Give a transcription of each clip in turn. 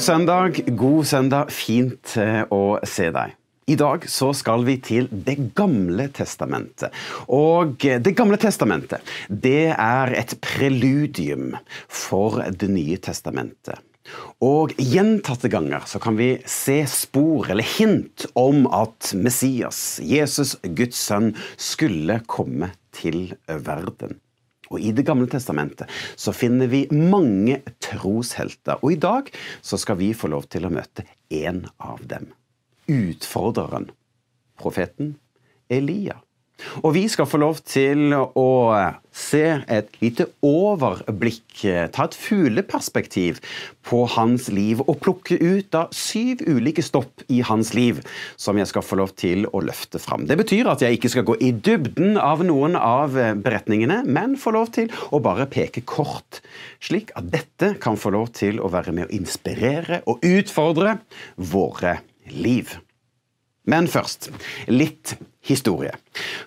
God søndag, god søndag. Fint eh, å se deg. I dag så skal vi til Det gamle testamentet. Og Det gamle testamentet det er et preludium for Det nye testamentet. Og gjentatte ganger så kan vi se spor eller hint om at Messias, Jesus, Guds sønn, skulle komme til verden. Og I Det gamle testamentet så finner vi mange troshelter. Og i dag så skal vi få lov til å møte én av dem. Utfordreren. Profeten Elia. Og vi skal få lov til å se et lite overblikk, ta et fugleperspektiv på hans liv og plukke ut av syv ulike stopp i hans liv som jeg skal få lov til å løfte fram. Det betyr at jeg ikke skal gå i dybden av noen av beretningene, men få lov til å bare peke kort, slik at dette kan få lov til å være med å inspirere og utfordre våre liv. Men først litt historie.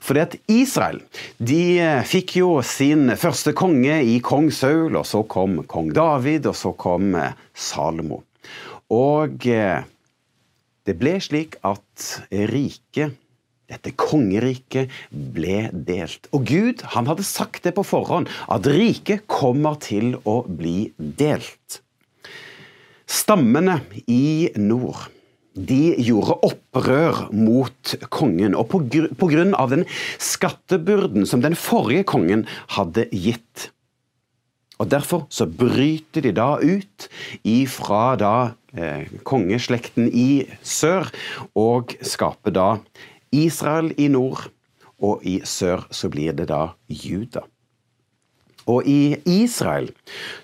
Fordi at Israel de eh, fikk jo sin første konge i kong Saul, og så kom kong David, og så kom eh, Salomo. Og eh, det ble slik at riket dette kongeriket ble delt. Og Gud han hadde sagt det på forhånd, at riket kommer til å bli delt. Stammene i nord de gjorde opprør mot kongen, og på, grunn av den skattebyrden som den forrige kongen hadde gitt. Og Derfor så bryter de da ut ifra da eh, kongeslekten i sør, og skaper da Israel i nord, og i sør så blir det da Juda. Og i Israel,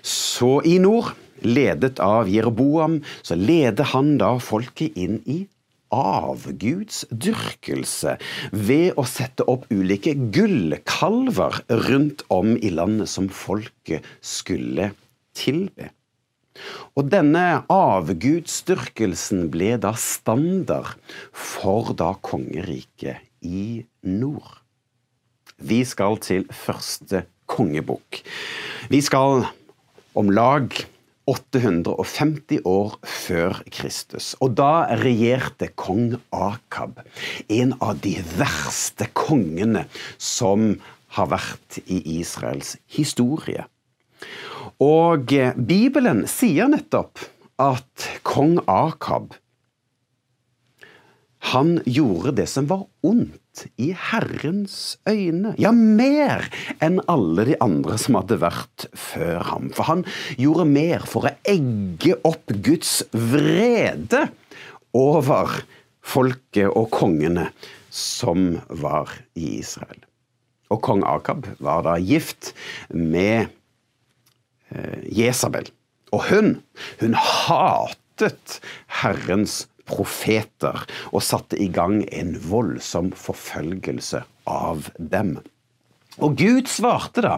så i nord ledet av Jeroboam, så leder han da folket inn i avgudsdyrkelse ved å sette opp ulike gullkalver rundt om i landet som folket skulle tilbe. Og denne avgudsdyrkelsen ble da standard for da kongeriket i nord. Vi skal til første kongebok. Vi skal om lag 850 år før Kristus. Og da regjerte kong Akab, en av de verste kongene som har vært i Israels historie. Og Bibelen sier nettopp at kong Akab han gjorde det som var ondt i Herrens øyne. Ja, mer enn alle de andre som hadde vært før ham. For han gjorde mer for å egge opp Guds vrede over folket og kongene som var i Israel. Og kong Akab var da gift med eh, Jesabel. Og hun, hun hatet Herrens profeter og satte i gang en voldsom forfølgelse av dem. Og Gud svarte da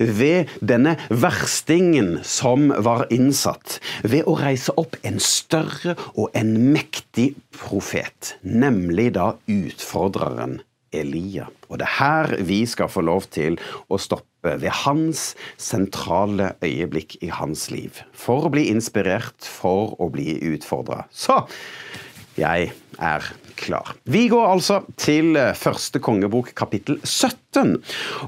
ved denne verstingen som var innsatt, ved å reise opp en større og en mektig profet, nemlig da utfordreren Elia. Og det er her vi skal få lov til å stoppe ved hans sentrale øyeblikk i hans liv. For å bli inspirert, for å bli utfordra. Så jeg er klar. Vi går altså til første kongebok, kapittel 17.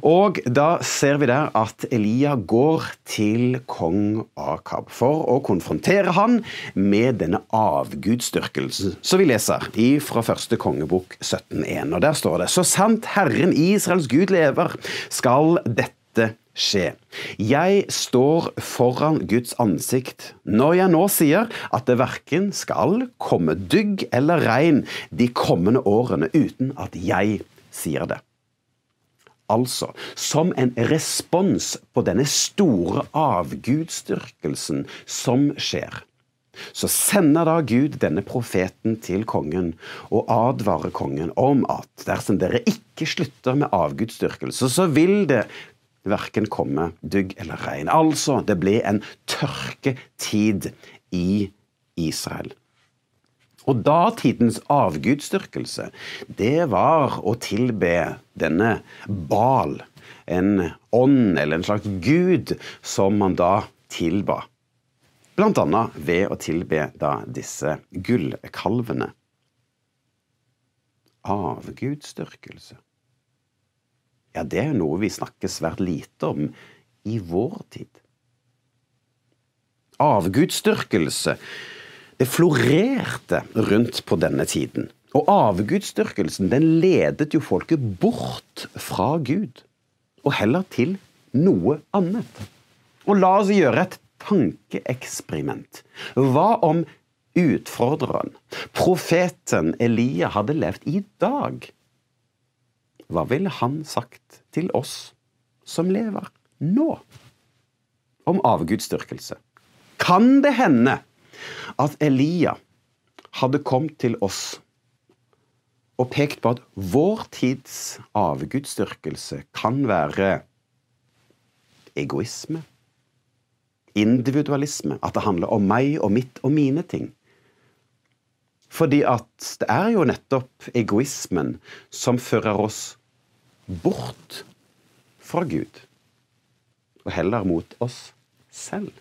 Og da ser vi der at Elia går til kong Akab for å konfrontere han med denne avgudsdyrkelsen. Så vi leser fra første kongebok 17.1, og der står det Så sant Herren Israels Gud lever, skal dette skje. Jeg står foran Guds ansikt når jeg nå sier at det verken skal komme dygg eller regn de kommende årene uten at jeg sier det. Altså, som en respons på denne store avgudsdyrkelsen som skjer, så sender da Gud denne profeten til kongen og advarer kongen om at dersom dere ikke slutter med avgudsdyrkelse, så vil det verken komme dugg eller regn. Altså, det ble en tørketid i Israel. Og datidens avgudsdyrkelse, det var å tilbe denne Bal, en ånd eller en slags gud, som man da tilba. blant annet ved å tilbe da disse gullkalvene. Avgudsdyrkelse. Ja, det er jo noe vi snakker svært lite om i vår tid. Avgudsdyrkelse det florerte rundt på denne tiden. Og avgudsdyrkelsen den ledet jo folket bort fra Gud, og heller til noe annet. Og la oss gjøre et tankeeksperiment. Hva om utfordreren, profeten Elia, hadde levd i dag? Hva ville han sagt til oss som lever nå? Om avgudsdyrkelse. Kan det hende at Elia hadde kommet til oss og pekt på at vår tids avgudsdyrkelse kan være egoisme, individualisme, at det handler om meg og mitt og mine ting. Fordi at det er jo nettopp egoismen som fører oss bort fra Gud, og heller mot oss selv.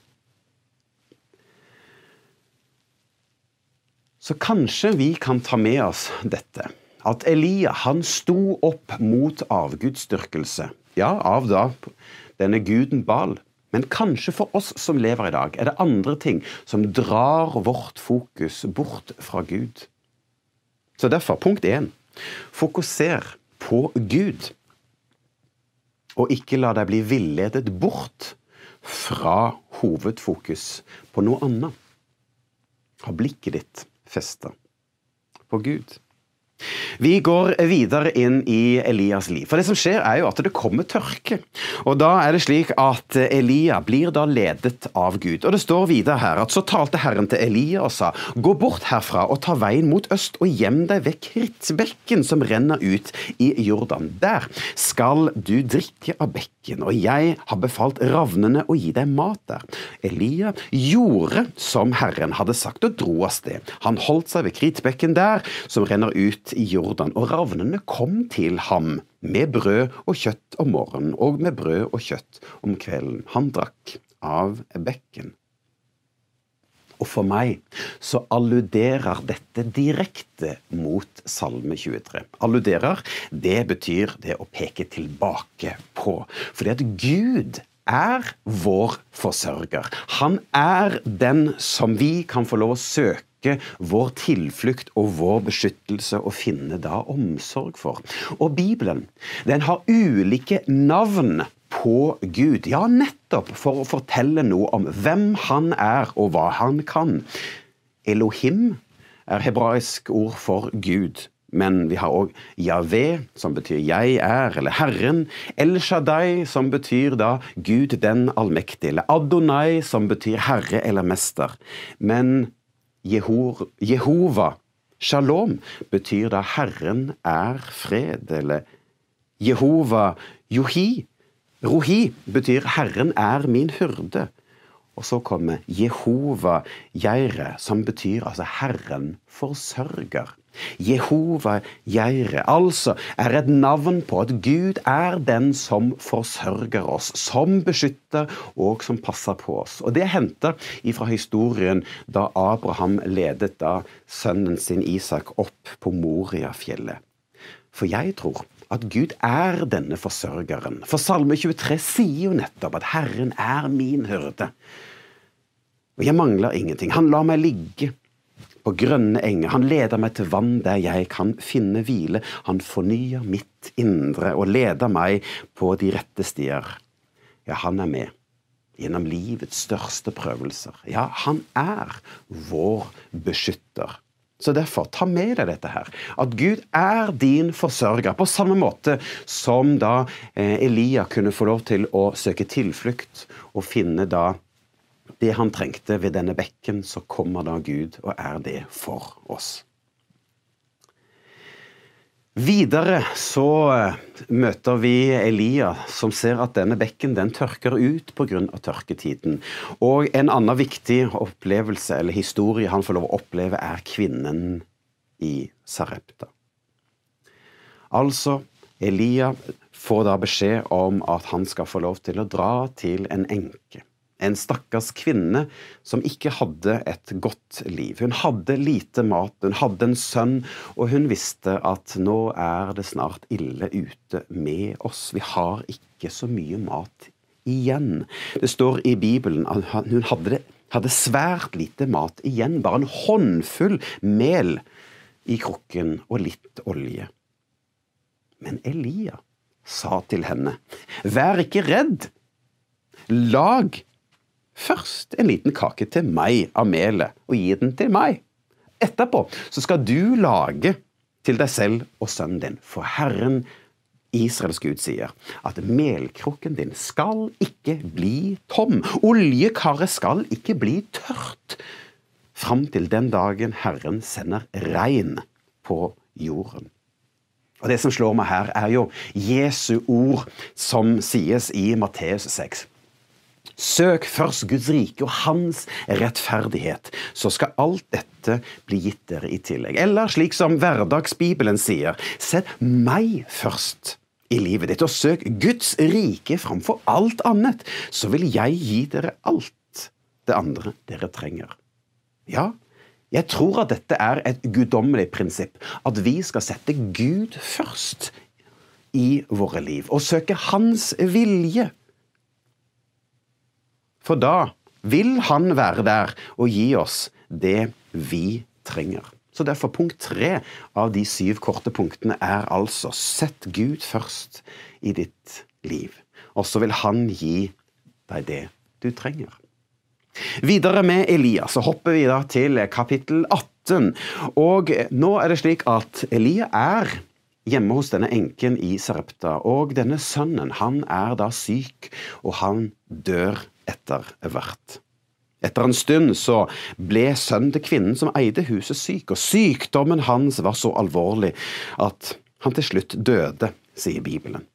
Så kanskje vi kan ta med oss dette. At Elia han sto opp mot avgudsdyrkelse. Ja, av da denne guden Bal. Men kanskje for oss som lever i dag, er det andre ting som drar vårt fokus bort fra Gud. Så derfor, punkt én, fokuser på Gud. Og ikke la deg bli villedet bort fra hovedfokus på noe annet. Ha blikket ditt festa på Gud. Vi går videre inn i Elias liv. For det som skjer er jo at det kommer tørke. Og da er det slik at Elia blir da ledet av Gud. Og det står videre her at så talte Herren til Elia og sa, gå bort herfra og ta veien mot øst og gjem deg ved krittbekken som renner ut i Jordan. Der skal du drikke av bekken, og jeg har befalt ravnene å gi deg mat der. Elia gjorde som Herren hadde sagt og dro av sted. Han holdt seg ved krittbekken der som renner ut i Jordan, og ravnene kom til ham med brød og kjøtt om morgenen og med brød og kjøtt om kvelden. Han drakk av bekken. Og for meg så alluderer dette direkte mot Salme 23. Alluderer, det betyr det å peke tilbake på. Fordi at Gud er vår forsørger. Han er den som vi kan få lov å søke søke vår tilflukt og vår beskyttelse og finne da omsorg for. Og Bibelen den har ulike navn på Gud. Ja, nettopp for å fortelle noe om hvem han er og hva han kan. Elohim er hebraisk ord for Gud. Men vi har òg Javé, som betyr 'jeg er', eller 'Herren'. El Shaddai, som betyr da Gud den allmektige, eller Adonai, som betyr herre eller mester. Men Jehova, shalom, betyr da 'Herren er fred', eller Jehova, Johi. Rohi betyr 'Herren er min hyrde'. Og så kommer Jehova Jeire, som betyr altså 'Herren forsørger'. Jehova Geire, altså er et navn på at Gud er den som forsørger oss, som beskytter og som passer på oss. Og Det er henta fra historien da Abraham ledet da sønnen sin Isak opp på Moriafjellet. For jeg tror at Gud er denne forsørgeren. For Salme 23 sier jo nettopp at Herren er min hyrde. Og jeg mangler ingenting. Han lar meg ligge på grønne enger. Han leder meg til vann der jeg kan finne hvile. Han fornyer mitt indre og leder meg på de rette stier. Ja, han er med gjennom livets største prøvelser. Ja, han er vår beskytter. Så derfor, ta med deg dette her. At Gud er din forsørger. På samme måte som da eh, Elia kunne få lov til å søke tilflukt og finne da det han trengte ved denne bekken, så kommer da Gud og er det for oss. Videre så eh, møter vi Elia, som ser at denne bekken den tørker ut pga. tørketiden. Og en annen viktig opplevelse, eller historie han får lov å oppleve, er kvinnen i Sarepta. Altså, Elia får da beskjed om at han skal få lov til å dra til en enke en stakkars kvinne som ikke hadde et godt liv. Hun hadde lite mat, hun hadde en sønn, og hun visste at nå er det snart ille ute med oss. Vi har ikke så mye mat igjen. Det står i Bibelen at hun hadde, hadde svært lite mat igjen, bare en håndfull mel i krukken og litt olje. Men Elia sa til henne, vær ikke redd, lag først en liten kake til meg av melet, og gi den til meg. Etterpå så skal du lage til deg selv og sønnen din, for Herren Israels Gud sier at melkrukken din skal ikke bli tom, oljekaret skal ikke bli tørt, fram til den dagen Herren sender regn på jorden. Og Det som slår meg her, er jo Jesu ord som sies i Matteus 6. Søk først Guds rike og hans rettferdighet, så skal alt dette bli gitt dere i tillegg. Eller slik som Hverdagsbibelen sier, sett meg først i livet ditt, og søk Guds rike framfor alt annet, så vil jeg gi dere alt det andre dere trenger. Ja, jeg tror at dette er et guddommelig prinsipp, at vi skal sette Gud først i våre liv og søke Hans vilje. For da vil Han være der og gi oss det vi trenger. Så derfor punkt tre av de syv korte punktene er altså sett Gud først i ditt liv. Og så vil Han gi deg det du trenger. Videre med Elias så hopper vi da til kapittel 18. Og nå er det slik at Elia er hjemme hos denne enken i Sarepta, og denne sønnen han er da syk, og han dør etter hvert. Etter en stund så ble sønnen til kvinnen som eide huset, syk, og sykdommen hans var så alvorlig at han til slutt døde, sier Bibelen.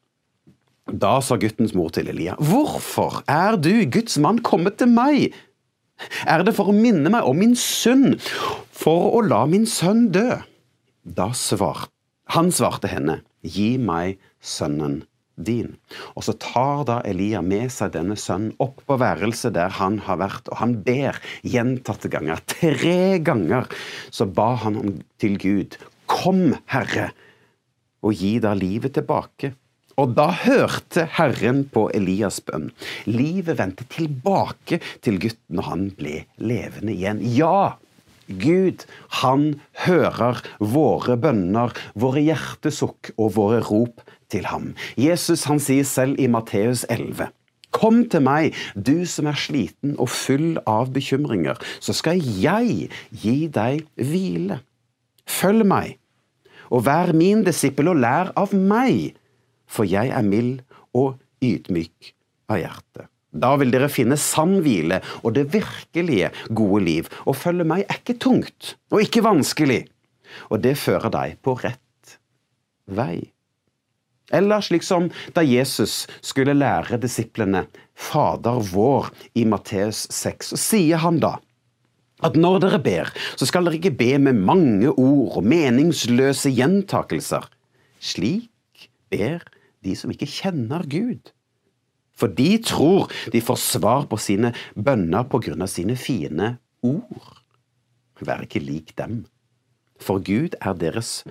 Da sa guttens mor til Elia, Hvorfor er du, Guds mann, kommet til meg? Er det for å minne meg om min synd, for å la min sønn dø? Da svarte han svarte henne, Gi meg sønnen din. Og så tar da Elia med seg denne sønnen opp på værelset der han har vært, og han ber gjentatte ganger. Tre ganger så ba han om til Gud, Kom, Herre, og gi da livet tilbake. Og da hørte Herren på Elias' bønn. Livet vendte tilbake til gutten, og han ble levende igjen. Ja! Gud, han hører våre bønner, våre hjertesukk og våre rop til ham. Jesus han sier selv i Matteus 11. Kom til meg, du som er sliten og full av bekymringer, så skal jeg gi deg hvile. Følg meg, og vær min disippel og lær av meg, for jeg er mild og ydmyk av hjerte. Da vil dere finne sann hvile og det virkelige gode liv. Å følge meg er ikke tungt og ikke vanskelig, og det fører deg på rett vei. Eller slik som da Jesus skulle lære disiplene Fader vår i Matteus 6, så sier han da at når dere ber, så skal dere ikke be med mange ord og meningsløse gjentakelser. Slik ber de som ikke kjenner Gud. For de tror de får svar på sine bønner på grunn av sine fine ord. Vær ikke lik dem, for Gud er deres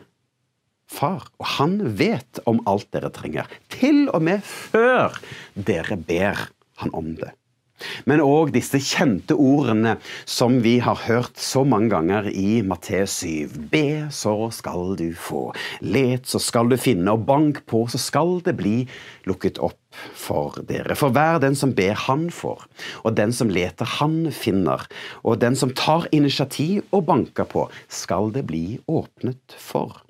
far, og han vet om alt dere trenger, til og med før dere ber han om det. Men òg disse kjente ordene som vi har hørt så mange ganger i Matteus 7. Be, så skal du få. Let, så skal du finne. Og bank på, så skal det bli lukket opp for dere. For hver den som ber, han får. Og den som leter, han finner. Og den som tar initiativ og banker på, skal det bli åpnet for.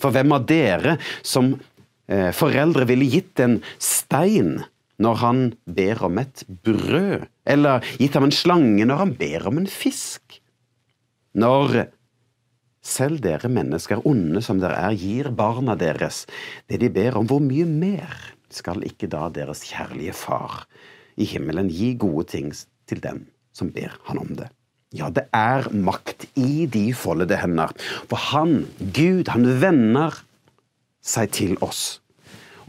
For hvem av dere som eh, foreldre ville gitt en stein når han ber om et brød, eller gitt ham en slange når han ber om en fisk. Når selv dere mennesker, onde som dere er, gir barna deres det de ber om, hvor mye mer skal ikke da deres kjærlige Far i himmelen gi gode ting til dem som ber han om det? Ja, det er makt i de foldede hender, for han, Gud, han vender seg til oss,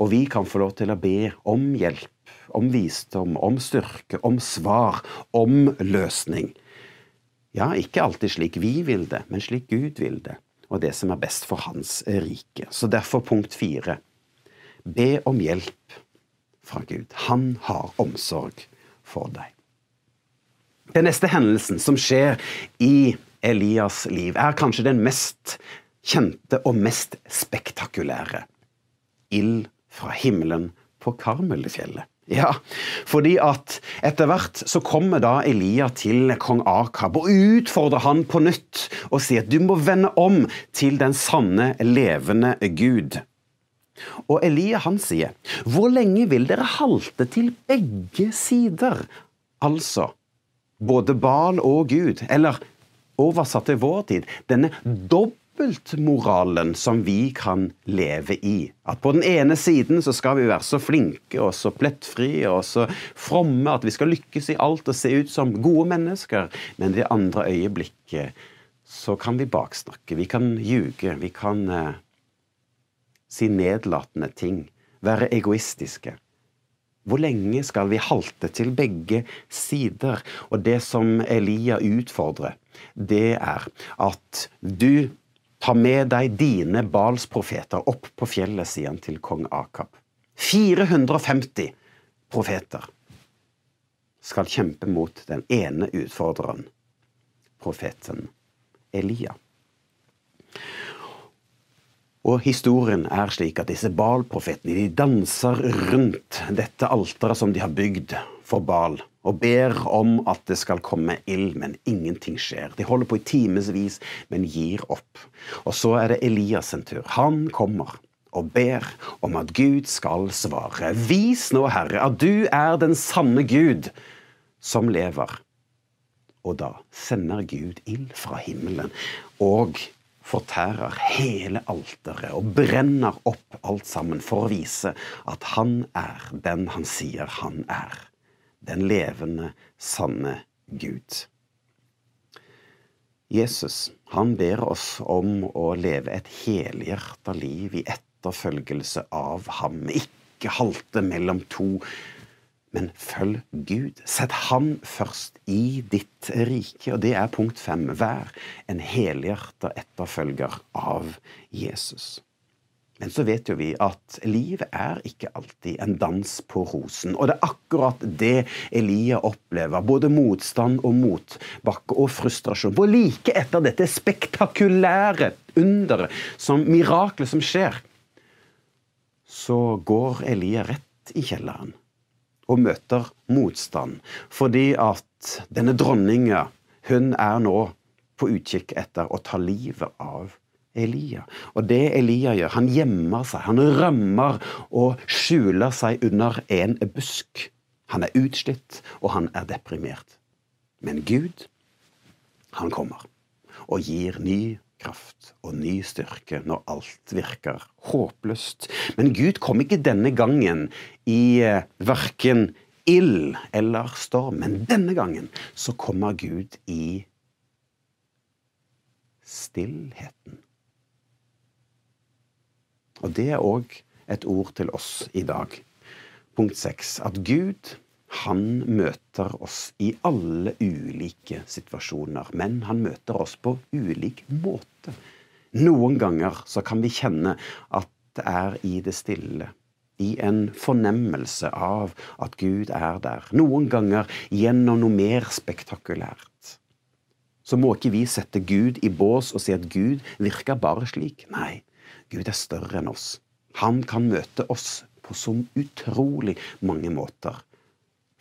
og vi kan få lov til å be om hjelp om visdom, om styrke, om svar, om løsning. Ja, ikke alltid slik vi vil det, men slik Gud vil det, og det som er best for Hans rike. Så derfor punkt fire. Be om hjelp fra Gud. Han har omsorg for deg. Den neste hendelsen som skjer i Elias' liv, er kanskje den mest kjente og mest spektakulære. Ild fra himmelen på Karmelfjellet. Ja, fordi at etter hvert så kommer da Elia til kong Akab og utfordrer han på nytt og sier at du må vende om til den sanne, levende Gud. Og Elia han sier, hvor lenge vil dere halte til begge sider? Altså, både Bal og Gud, eller oversatt til vår tid, denne dobbelt dobbeltmoralen som vi kan leve i. At på den ene siden så skal vi være så flinke og så plettfrie og så fromme at vi skal lykkes i alt og se ut som gode mennesker, men i det andre øyeblikket så kan vi baksnakke, vi kan ljuge, vi kan eh, si nedlatende ting, være egoistiske. Hvor lenge skal vi halte til begge sider? Og det som Elia utfordrer, det er at du Ta med deg dine Bals profeter opp på fjellet, sier han til kong Akab. 450 profeter skal kjempe mot den ene utfordreren, profeten Elia. Og historien er slik at disse Baal-profetene de danser rundt dette alteret som de har bygd for Baal og ber om at det skal komme ild, men ingenting skjer. De holder på i timevis, men gir opp. Og så er det Elias sin tur. Han kommer og ber om at Gud skal svare. Vis nå, Herre, at du er den sanne Gud som lever. Og da sender Gud ild fra himmelen og fortærer hele alteret og brenner opp alt sammen for å vise at han er den han sier han er den levende, sanne Gud. Jesus han ber oss om å leve et helhjerta liv i etterfølgelse av ham. Ikke halte mellom to, men følg Gud. Sett Han først i ditt rike. Og det er punkt fem. Vær en helhjerta etterfølger av Jesus. Men så vet jo vi at livet er ikke alltid en dans på rosen. Og det er akkurat det Elia opplever. Både motstand og motbakke og frustrasjon. For like etter dette spektakulære underet, som miraklet som skjer, så går Elia rett i kjelleren og møter motstand. Fordi at denne dronninga, hun er nå på utkikk etter å ta livet av Elia. Og det Elia gjør, han gjemmer seg, han rømmer og skjuler seg under en busk. Han er utslitt, og han er deprimert. Men Gud, han kommer og gir ny kraft og ny styrke når alt virker håpløst. Men Gud kom ikke denne gangen i eh, verken ild eller storm. Men denne gangen så kommer Gud i stillheten. Og det er òg et ord til oss i dag. Punkt seks. At Gud, han møter oss i alle ulike situasjoner. Men han møter oss på ulik måte. Noen ganger så kan vi kjenne at det er i det stille. I en fornemmelse av at Gud er der. Noen ganger gjennom noe mer spektakulært. Så må ikke vi sette Gud i bås og si at Gud virker bare slik. Nei, Gud er større enn oss. Han kan møte oss på så utrolig mange måter.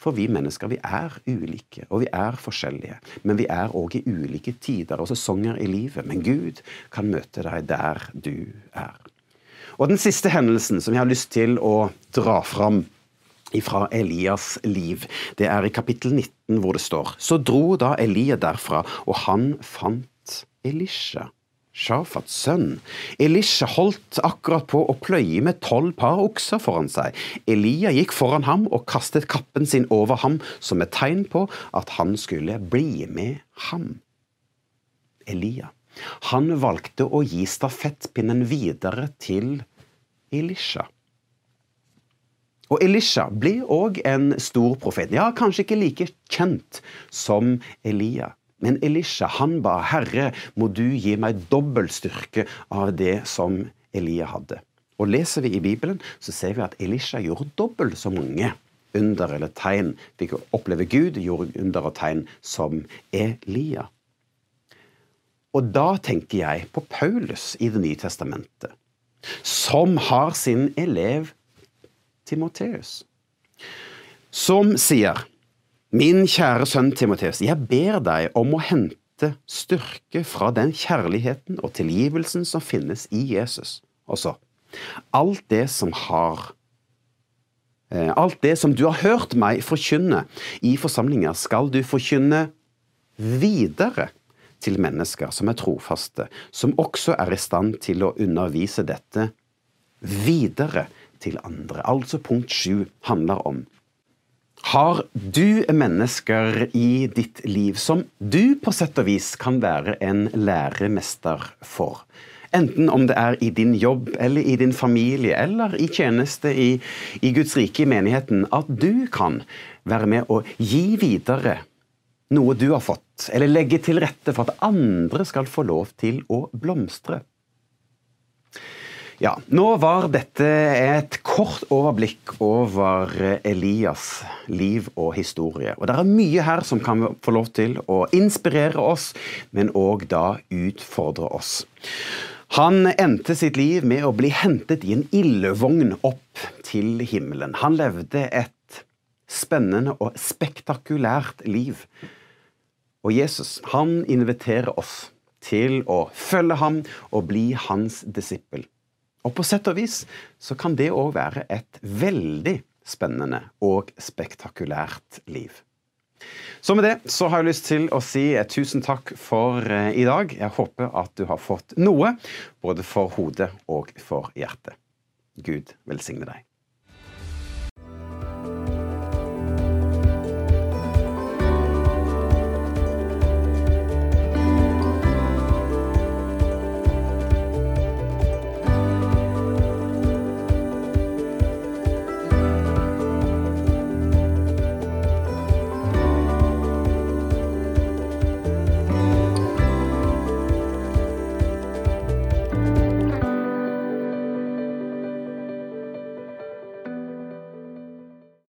For vi mennesker vi er ulike, og vi er forskjellige. Men vi er òg i ulike tider og sesonger i livet. Men Gud kan møte deg der du er. Og den siste hendelsen som jeg har lyst til å dra fram fra Elias' liv, det er i kapittel 19 hvor det står Så dro da Elia derfra, og han fant Elisha Shafats sønn. Elisha holdt akkurat på å pløye med tolv par okser foran seg. Elia gikk foran ham og kastet kappen sin over ham som et tegn på at han skulle bli med ham. Elia. Han valgte å gi stafettpinnen videre til Elisha. Og Elisha blir òg en stor profet. Ja, kanskje ikke like kjent som Elia. Men Elisha han ba Herre, må du gi meg dobbel styrke av det som Elia hadde. Og Leser vi i Bibelen, så ser vi at Elisha gjorde dobbelt så mange under eller tegn. Fikk oppleve Gud gjorde under og tegn som Elia. Og da tenker jeg på Paulus i Det nye testamentet, som har sin elev Timoteus, som sier Min kjære sønn Timoteus, jeg ber deg om å hente styrke fra den kjærligheten og tilgivelsen som finnes i Jesus. Og så alt det som har eh, Alt det som du har hørt meg forkynne i forsamlinger, skal du forkynne videre til mennesker som er trofaste, som også er i stand til å undervise dette videre til andre. Altså punkt sju handler om har du mennesker i ditt liv som du på sett og vis kan være en læremester for? Enten om det er i din jobb eller i din familie eller i tjeneste i, i Guds rike i menigheten, at du kan være med å gi videre noe du har fått, eller legge til rette for at andre skal få lov til å blomstre. Ja, nå var dette et kort overblikk over Elias liv og historie. Og det er mye her som kan få lov til å inspirere oss, men òg da utfordre oss. Han endte sitt liv med å bli hentet i en ildvogn opp til himmelen. Han levde et spennende og spektakulært liv. Og Jesus han inviterer oss til å følge ham og bli hans disippel. Og på sett og vis så kan det òg være et veldig spennende og spektakulært liv. Så med det så har jeg lyst til å si tusen takk for eh, i dag. Jeg håper at du har fått noe, både for hodet og for hjertet. Gud velsigne deg.